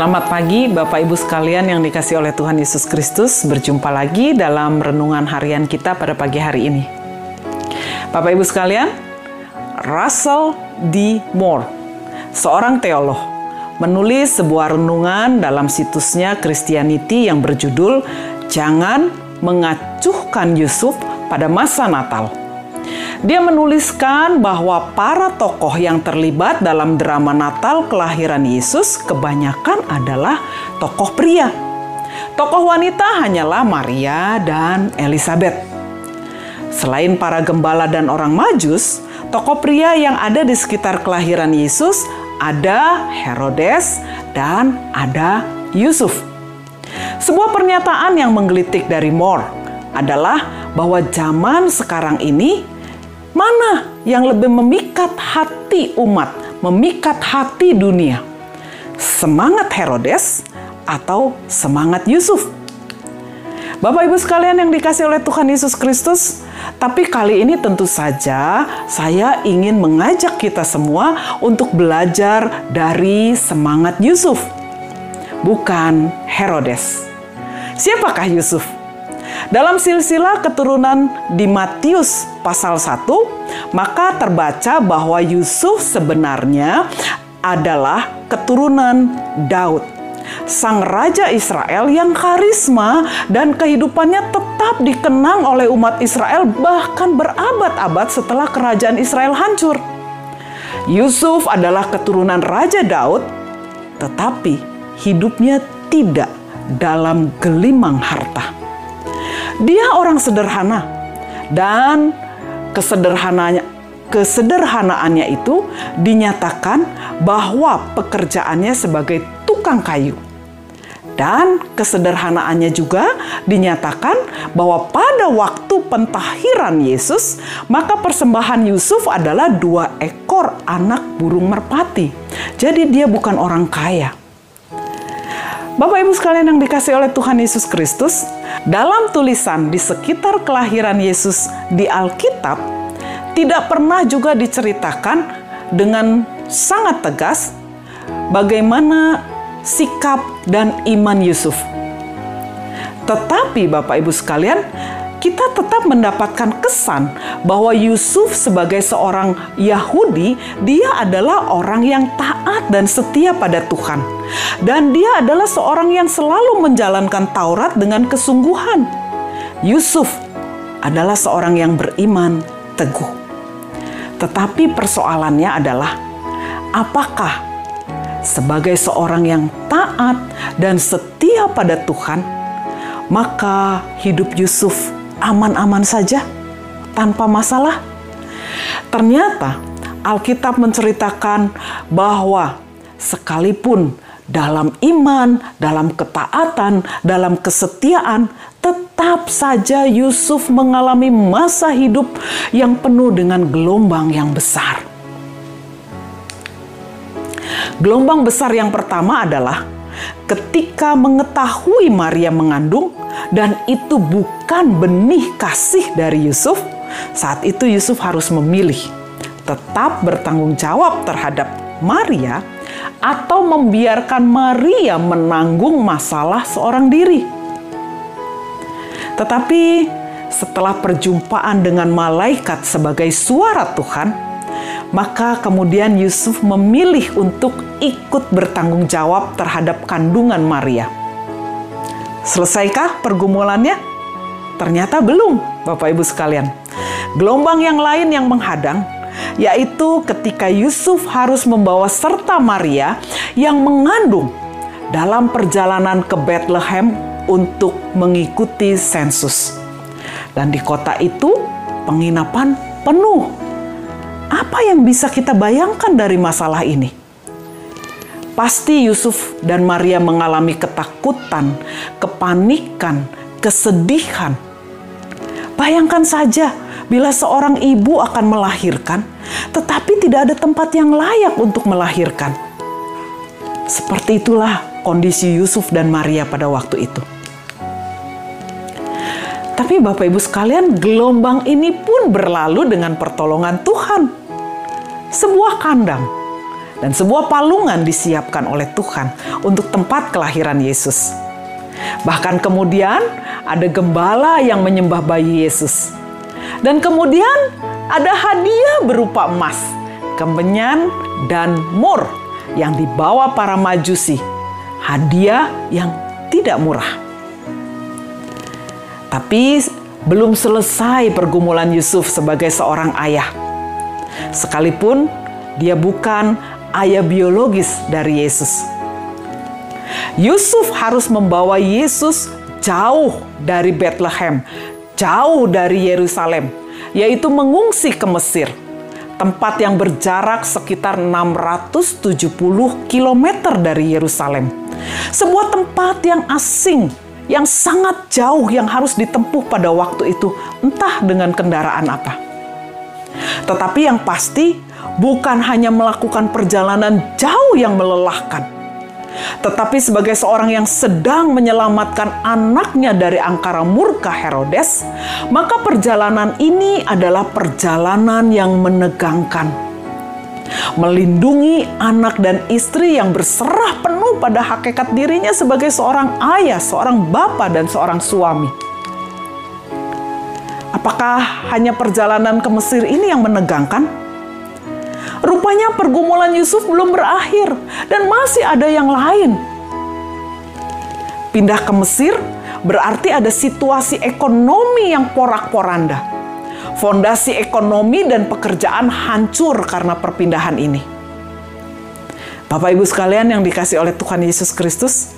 Selamat pagi Bapak Ibu sekalian yang dikasih oleh Tuhan Yesus Kristus. Berjumpa lagi dalam renungan harian kita pada pagi hari ini. Bapak Ibu sekalian, Russell D. Moore, seorang teolog, menulis sebuah renungan dalam situsnya Christianity yang berjudul Jangan Mengacuhkan Yusuf pada Masa Natal. Dia menuliskan bahwa para tokoh yang terlibat dalam drama Natal kelahiran Yesus kebanyakan adalah tokoh pria. Tokoh wanita hanyalah Maria dan Elizabeth. Selain para gembala dan orang Majus, tokoh pria yang ada di sekitar kelahiran Yesus ada Herodes dan ada Yusuf. Sebuah pernyataan yang menggelitik dari Moore adalah bahwa zaman sekarang ini Mana yang lebih memikat hati umat, memikat hati dunia? Semangat Herodes atau semangat Yusuf? Bapak Ibu sekalian yang dikasih oleh Tuhan Yesus Kristus, tapi kali ini tentu saja saya ingin mengajak kita semua untuk belajar dari semangat Yusuf, bukan Herodes. Siapakah Yusuf? Dalam silsilah keturunan di Matius pasal 1, maka terbaca bahwa Yusuf sebenarnya adalah keturunan Daud. Sang raja Israel yang karisma dan kehidupannya tetap dikenang oleh umat Israel bahkan berabad-abad setelah kerajaan Israel hancur. Yusuf adalah keturunan Raja Daud, tetapi hidupnya tidak dalam gelimang harta. Dia orang sederhana dan kesederhananya kesederhanaannya itu dinyatakan bahwa pekerjaannya sebagai tukang kayu. Dan kesederhanaannya juga dinyatakan bahwa pada waktu pentahiran Yesus, maka persembahan Yusuf adalah dua ekor anak burung merpati. Jadi dia bukan orang kaya. Bapak Ibu sekalian yang dikasih oleh Tuhan Yesus Kristus, dalam tulisan di sekitar kelahiran Yesus di Alkitab, tidak pernah juga diceritakan dengan sangat tegas bagaimana sikap dan iman Yusuf. Tetapi Bapak Ibu sekalian, kita tetap mendapatkan kesan bahwa Yusuf sebagai seorang Yahudi, dia adalah orang yang taat dan setia pada Tuhan. Dan dia adalah seorang yang selalu menjalankan Taurat dengan kesungguhan. Yusuf adalah seorang yang beriman teguh. Tetapi persoalannya adalah apakah sebagai seorang yang taat dan setia pada Tuhan, maka hidup Yusuf aman-aman saja tanpa masalah? Ternyata Alkitab menceritakan bahwa sekalipun dalam iman, dalam ketaatan, dalam kesetiaan, tetap saja Yusuf mengalami masa hidup yang penuh dengan gelombang yang besar. Gelombang besar yang pertama adalah ketika mengetahui Maria mengandung, dan itu bukan benih kasih dari Yusuf, saat itu Yusuf harus memilih tetap bertanggung jawab terhadap Maria atau membiarkan Maria menanggung masalah seorang diri. Tetapi setelah perjumpaan dengan malaikat sebagai suara Tuhan, maka kemudian Yusuf memilih untuk ikut bertanggung jawab terhadap kandungan Maria. Selesaikah pergumulannya? Ternyata belum, Bapak Ibu sekalian. Gelombang yang lain yang menghadang yaitu ketika Yusuf harus membawa serta Maria yang mengandung dalam perjalanan ke Bethlehem untuk mengikuti sensus. Dan di kota itu penginapan penuh. Apa yang bisa kita bayangkan dari masalah ini? Pasti Yusuf dan Maria mengalami ketakutan, kepanikan, kesedihan. Bayangkan saja bila seorang ibu akan melahirkan, tetapi tidak ada tempat yang layak untuk melahirkan. Seperti itulah kondisi Yusuf dan Maria pada waktu itu. Tapi Bapak Ibu sekalian, gelombang ini pun berlalu dengan pertolongan Tuhan. Sebuah kandang dan sebuah palungan disiapkan oleh Tuhan untuk tempat kelahiran Yesus. Bahkan kemudian ada gembala yang menyembah bayi Yesus. Dan kemudian ada hadiah berupa emas, kemenyan, dan mur yang dibawa para majusi. Hadiah yang tidak murah. Tapi belum selesai pergumulan Yusuf sebagai seorang ayah. Sekalipun dia bukan ayah biologis dari Yesus. Yusuf harus membawa Yesus jauh dari Bethlehem, jauh dari Yerusalem, yaitu mengungsi ke Mesir, tempat yang berjarak sekitar 670 km dari Yerusalem. Sebuah tempat yang asing, yang sangat jauh yang harus ditempuh pada waktu itu, entah dengan kendaraan apa. Tetapi yang pasti, bukan hanya melakukan perjalanan jauh yang melelahkan, tetapi sebagai seorang yang sedang menyelamatkan anaknya dari angkara murka Herodes, maka perjalanan ini adalah perjalanan yang menegangkan. Melindungi anak dan istri yang berserah penuh pada hakikat dirinya sebagai seorang ayah, seorang bapak, dan seorang suami. Apakah hanya perjalanan ke Mesir ini yang menegangkan? Rupanya pergumulan Yusuf belum berakhir dan masih ada yang lain. Pindah ke Mesir berarti ada situasi ekonomi yang porak-poranda. Fondasi ekonomi dan pekerjaan hancur karena perpindahan ini. Bapak Ibu sekalian yang dikasih oleh Tuhan Yesus Kristus,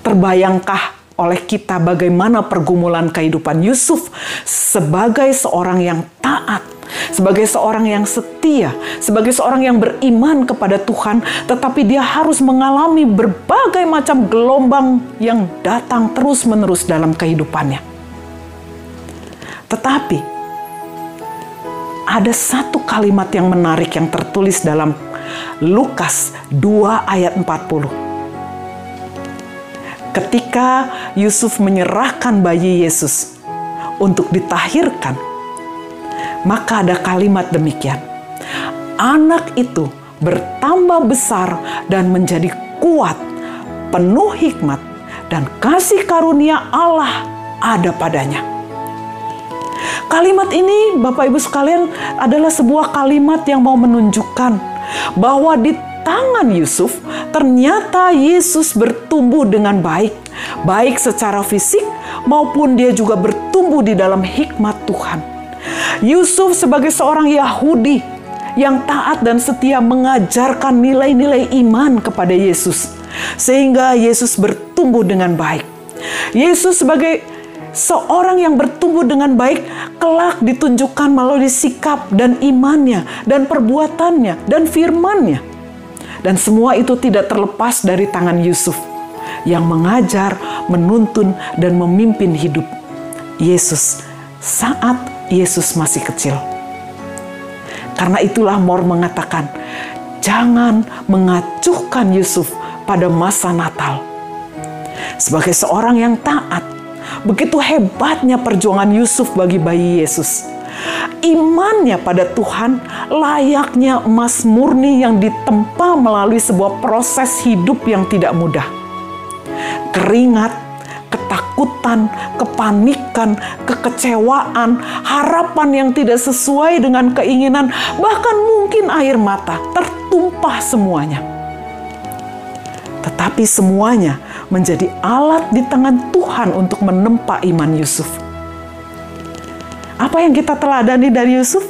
terbayangkah oleh kita bagaimana pergumulan kehidupan Yusuf sebagai seorang yang taat sebagai seorang yang setia, sebagai seorang yang beriman kepada Tuhan, tetapi dia harus mengalami berbagai macam gelombang yang datang terus-menerus dalam kehidupannya. Tetapi ada satu kalimat yang menarik yang tertulis dalam Lukas 2 ayat 40. Ketika Yusuf menyerahkan bayi Yesus untuk ditahirkan, maka ada kalimat demikian. Anak itu bertambah besar dan menjadi kuat, penuh hikmat, dan kasih karunia Allah ada padanya. Kalimat ini, Bapak Ibu sekalian, adalah sebuah kalimat yang mau menunjukkan bahwa di tangan Yusuf ternyata Yesus bertumbuh dengan baik, baik secara fisik maupun dia juga bertumbuh di dalam hikmat Tuhan. Yusuf sebagai seorang Yahudi yang taat dan setia mengajarkan nilai-nilai iman kepada Yesus sehingga Yesus bertumbuh dengan baik. Yesus sebagai seorang yang bertumbuh dengan baik kelak ditunjukkan melalui sikap dan imannya dan perbuatannya dan firmannya. Dan semua itu tidak terlepas dari tangan Yusuf yang mengajar, menuntun, dan memimpin hidup Yesus saat Yesus masih kecil. Karena itulah Mor mengatakan, jangan mengacuhkan Yusuf pada masa Natal. Sebagai seorang yang taat, begitu hebatnya perjuangan Yusuf bagi bayi Yesus. Imannya pada Tuhan layaknya emas murni yang ditempa melalui sebuah proses hidup yang tidak mudah. Keringat, ketakutan, kepanikan, kekecewaan, harapan yang tidak sesuai dengan keinginan, bahkan mungkin air mata tertumpah semuanya. Tetapi semuanya menjadi alat di tangan Tuhan untuk menempa iman Yusuf. Apa yang kita teladani dari Yusuf?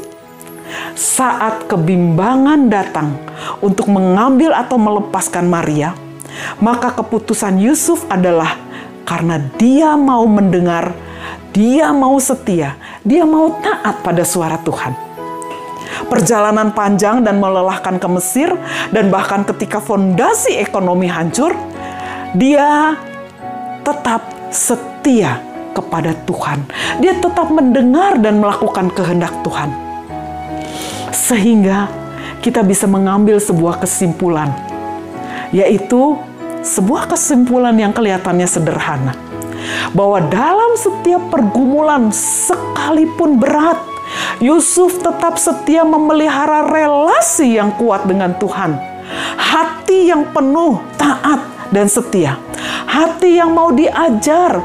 Saat kebimbangan datang untuk mengambil atau melepaskan Maria, maka keputusan Yusuf adalah karena dia mau mendengar, dia mau setia, dia mau taat pada suara Tuhan. perjalanan panjang dan melelahkan ke Mesir, dan bahkan ketika fondasi ekonomi hancur, dia tetap setia kepada Tuhan. Dia tetap mendengar dan melakukan kehendak Tuhan, sehingga kita bisa mengambil sebuah kesimpulan, yaitu sebuah kesimpulan yang kelihatannya sederhana bahwa dalam setiap pergumulan sekalipun berat, Yusuf tetap setia memelihara relasi yang kuat dengan Tuhan. Hati yang penuh taat dan setia. Hati yang mau diajar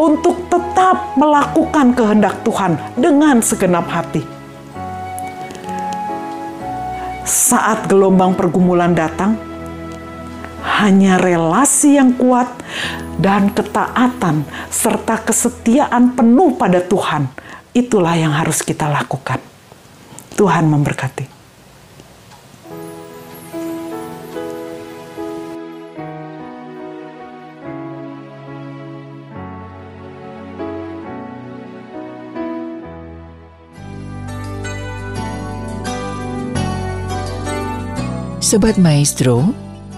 untuk tetap melakukan kehendak Tuhan dengan segenap hati. Saat gelombang pergumulan datang, hanya relasi yang kuat dan ketaatan serta kesetiaan penuh pada Tuhan itulah yang harus kita lakukan. Tuhan memberkati. Sobat Maestro,